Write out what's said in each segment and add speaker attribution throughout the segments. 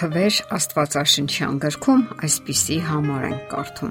Speaker 1: թվեր Աստվածաշնչյան գրքում այսպիսի համար են կարդում.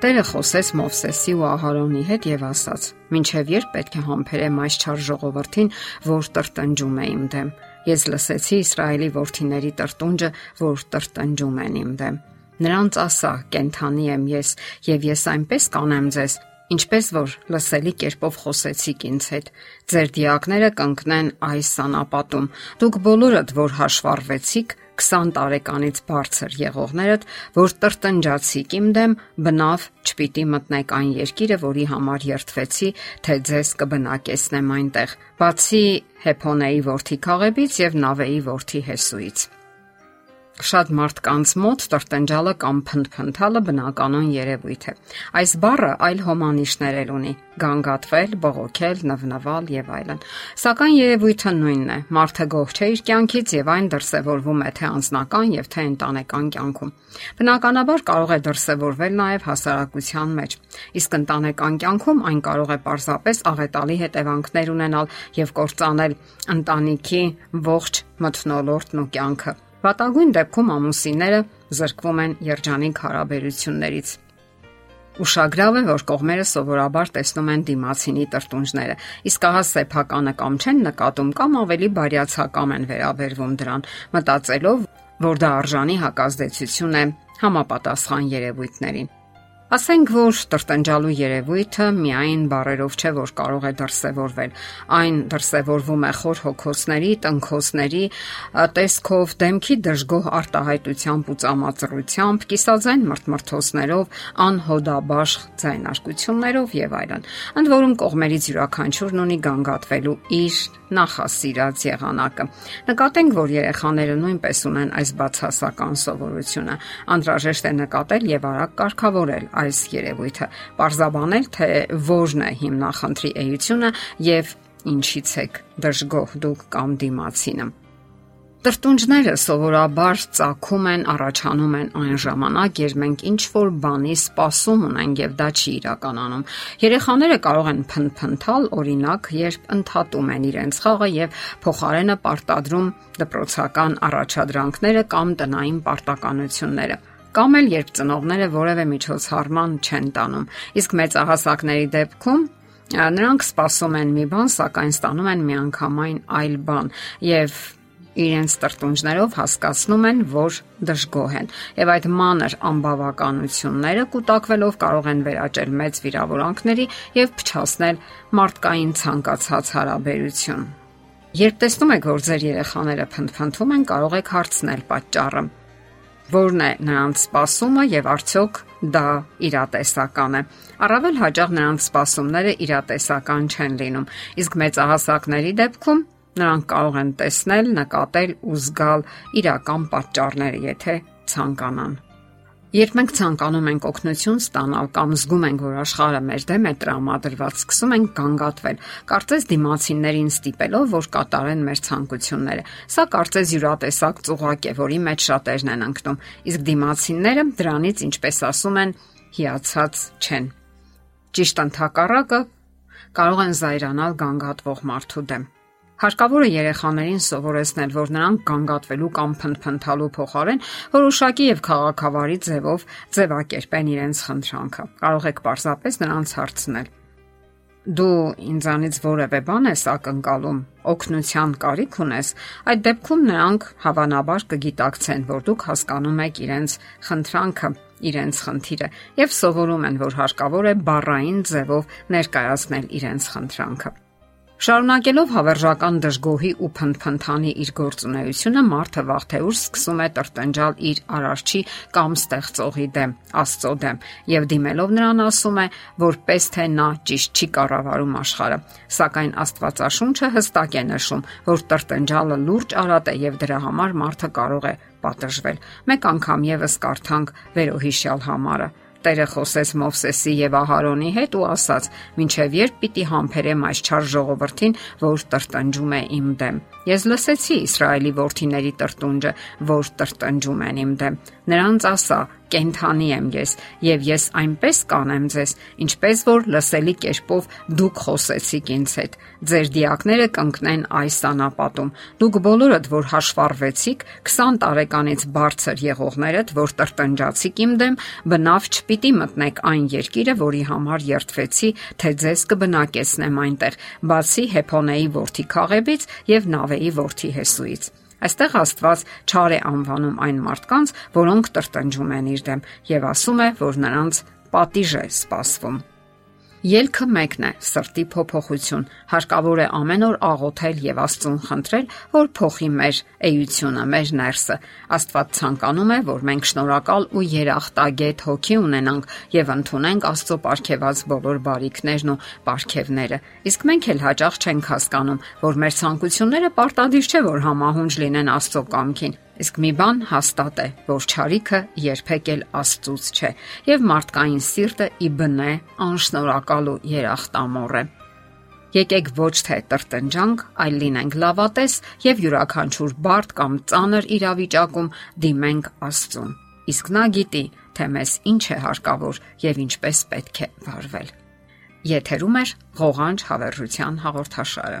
Speaker 1: Տերը խոսեց Մովսեսի ու Ահարոնի հետ եւ ասաց. «Մինչև երբ պետք է համբերեմ այս չար ժողովրդին, որ տրտնջում է իմ դեմ։ Ես լսեցի Իսրայելի որդիների տրտունջը, որ տրտնջում են իմ դեմ։ Նրանց ասա. կենթանի եմ ես եւ ես այնպես կանեմ ձեզ, ինչպես որ լսելի կերպով խոսեցիք ինձ հետ։ Ձեր դիակները կընկնեն այս սանապատում։ Դուք բոլորդ, որ հաշվառվեցիք, 20 տարեկանից բարձր եղողներդ, որ տրտնջացիք իմ դեմ, բնավ չպիտի մտնեք այն երկիրը, որի համար երթվեցի, թե ձեզ կբնակեսնեմ այնտեղ։ Բացի Հեփոնեի որդի Քաղեբից եւ Նավեի որդի Հեսուից։ Շատ մարդկանց մոտ տրտնջալը կամ փնփնթալը բնականon երևույթ է։ Այս բառը այլ հոմանիշներ էլ ունի՝ գանգատվել, բողոքել, նվնվալ եւ այլն։ Սակայն երևույթը նույնն է։ Մարդը գող չէ իր կյանքից եւ այն դրսևորվում է թե անձնական եւ թե ընտանեկան կյանքում։ Բնականաբար կարող է դրսևորվել նաեւ հասարակության մեջ։ Իսկ ընտանեկան կյանքում այն կարող է պարզապես աղետալի հետևանքներ ունենալ եւ կործանել ընտանիքի ողջ մթնոլորտն ու կյանքը Վատագույն դեպքում ամուսինները զրկվում են երջանիկ հարաբերություններից։ Ուշագրավ է, որ կողմերը սովորաբար տեսնում են դիմացինի տրտունջները, իսկ ահա սեփականը կամ չեն նկատում կամ ավելի բարյացակամ են վերաբերվում դրան, մտածելով, որ դա արժանի հակազդեցություն է համապատասխան երևույթներին։ Ասենք որ տրտնջալու երևույթը միայն բարերով չէ, որ կարող է դրսևորվել։ Այն դրսևորվում է խոր հոգոցների, տնքոսների, տեսքով, դեմքի դժգոհ արտահայտությամբ ու ծամածրությամբ, կիսաձայն մրթմրթոցներով, անհոդաբաշխ ձայնարկություններով եւ այլն։ Ընդ որում կողմերից յուրաքանչյուրն ունի գանգատվելու իր նախասիրած եղանակը։ Նկատենք, որ երեխաները նույնպես ունեն այս բացասական սովորությունը։ Անդրաժեշտ է նկատել եւ արագ կարգավորել այս երևույթը, parzabanել թե ո՞րն է հիմնախնդրի էությունը եւ ինչից է դժգոհ դուք կամ դիմացինը։ Տրտունջները սովորաբար ծագում են, առաջանում են այն ժամանակ, երբ մենք ինչ որ բանի սպասում ունենք եւ դա չի իրականանում։ Երեխաները կարող են փնփնթալ, օրինակ, երբ ընդհատում են իրենց խաղը եւ փոխարենը պարտադրում դպրոցական առաջադրանքները կամ տնային պարտականությունները կամ էլ երբ ծնողները որևէ միջոցառման չեն տանում։ Իսկ մեծահասակների դեպքում նրանք սպասում են մի բան, սակայն ստանում են միանգամայն այլ բան եւ իրենց տրտունջներով հասկացնում են, որ դժգոհ են։ Եվ այդ մանր անբավականությունները կൂട്ടակվելով կարող են վերաճել մեծ վիրավորանքների եւ փչացնել մարդկային ցանկացած հարաբերություն։ Երբ տեսնում եք, որ ձեր երեխաները փնփնթում են, կարող եք հարցնել պատճառը Որն է նրանց սпасումը եւ արդյոք դա իրատեսական է։ Առավել հաճախ նրանց սпасումները իրատեսական չեն լինում, իսկ մեծահասակների դեպքում նրանք կարող են տեսնել, նկատել ու զգալ իրական պատճառները, եթե ցանկանան։ Երբ մենք ցանկանում ենք օգնություն ստանալ կամ զգում ենք, որ աշխարհը մեր դեմ է տրամադրված, սկսում ենք կանգատվել, կարծես դիմացիններին ստիպելով, որ կատարեն մեր ցանկությունները։ Սա կարծես յուրատեսակ ծուղակ է, որի մեջ շատերն են ընկնում, իսկ դիմացինները դրանից, ինչպես ասում են, հիացած չեն։ Ճիշտ ընդհակառակը կարող են զայրանալ գանգատվող մարդու դեմ։ Հարկավոր է երեխաներին սովորեցնել, որ նրանք կանգատվելու կամ փնփնթալու փոխարեն որոշակի եւ քաղաքավարի ձևով ձևակերպեն իրենց խնդրանքը։ Կարող եք պարզապես նրանց հարցնել. Դու ինձանից որևէ բան ես ակնկալում, օգնության կարիք ունես, այդ դեպքում նրանք հավանաբար կգիտակցեն, որ դուք հասկանում եք իրենց խնդրանքը, իրենց խնդիրը եւ սովորում են, որ հարկավոր է բառային ձևով ներկայացնել իրենց խնդրանքը։ Շարունակելով հավերժական դժգոհի ու փնփնթանի իր գործունեությունը, մարդը վաղ թե ուշ սկսում է տրտնջալ իր արարչի կամ ստեղծողի դեմ, Աստծո դեմ, եւ դիմելով նրան ասում է, որպես թե նա ճիշտ չի կառավարում աշխարհը։ Սակայն Աստվածաշունչը հստակ է նշում, որ տրտնջալը լուրջ արատ է եւ դրա համար մարդը կարող է պատժվել։ Մեկ անգամ եւս կարդանք վերոհիշյալ համարը Տերը խոսեց Մովսեսի եւ Ահարոնի հետ ու ասաց. «Մինչև երբ պիտի համբերեմ այս չար ժողովրդին, որ տրտնջում է իմ դեմ։ Ես լսեցի Իսրայելի որդիների տրտունջը, որ տրտնջում են իմ դեմ։ Նրանց ասա կենթանի եմ ես եւ ես այնպես կանեմ ձեզ, ինչպես որ լսելի կերպով դուք խոսեցիք ինձ հետ։ Ձեր դիակները կընկնեն այս անապատում։ Դուք բոլորդ, որ հաշվառվեցիք 20 տարեկանից բարձր եղողներդ, որ տրտնջացիք իմ դեմ, բնավ չպիտի մտնեք այն երկիրը, որի համար երթվեցի, թե ձեզ կբնակեցնեմ այնտեղ, բացի Հեփոնեի ворթի քաղեբից եւ Նավեի ворթի Հեսուից։ Այստեղ Աստված չար է անվանում այն մարդկանց, որոնք տրտնջում են իր դեմ եւ ասում է, որ նրանց պատիժ է սպասվում։ Ելքը մեկն է՝ սրտի փոփոխություն։ Հարկավոր է ամեն օր աղոթել եւ Աստծուն խնդրել, որ փոխի մեր էությունը, մեր ներսը։ Աստված ցանկանում է, որ մենք շնորհակալ ու երախտագետ հոգի ունենանք եւ ընդունենք Աստծո ապարգևած բոլոր բարիքներն ու ապարգևները։ Իսկ մենք էլ հաճախ չենք հասկանում, որ մեր ցանկությունները պարտադիր չէ, որ համահունչ լինեն Աստծո կամքին Իսկ մի բան հաստատ է, որ ճարիքը երբեք էլ Աստծուց չէ, եւ մարդկային սիրտը ի բնե անշնորհակալ ու երախտամոռ է։ Եկեք ոչ թե տրտնջանք, այլ լինենք լավատես եւ յուրաքանչյուր բարդ կամ ծանր իրավիճակում դիմենք Աստծուն։ Իսկ նա գիտի, թե մեզ ինչ է հարկավոր եւ ինչպես պետք է վարվել։ Եթերում է ղողանջ հավերժության հաղորդաշարը։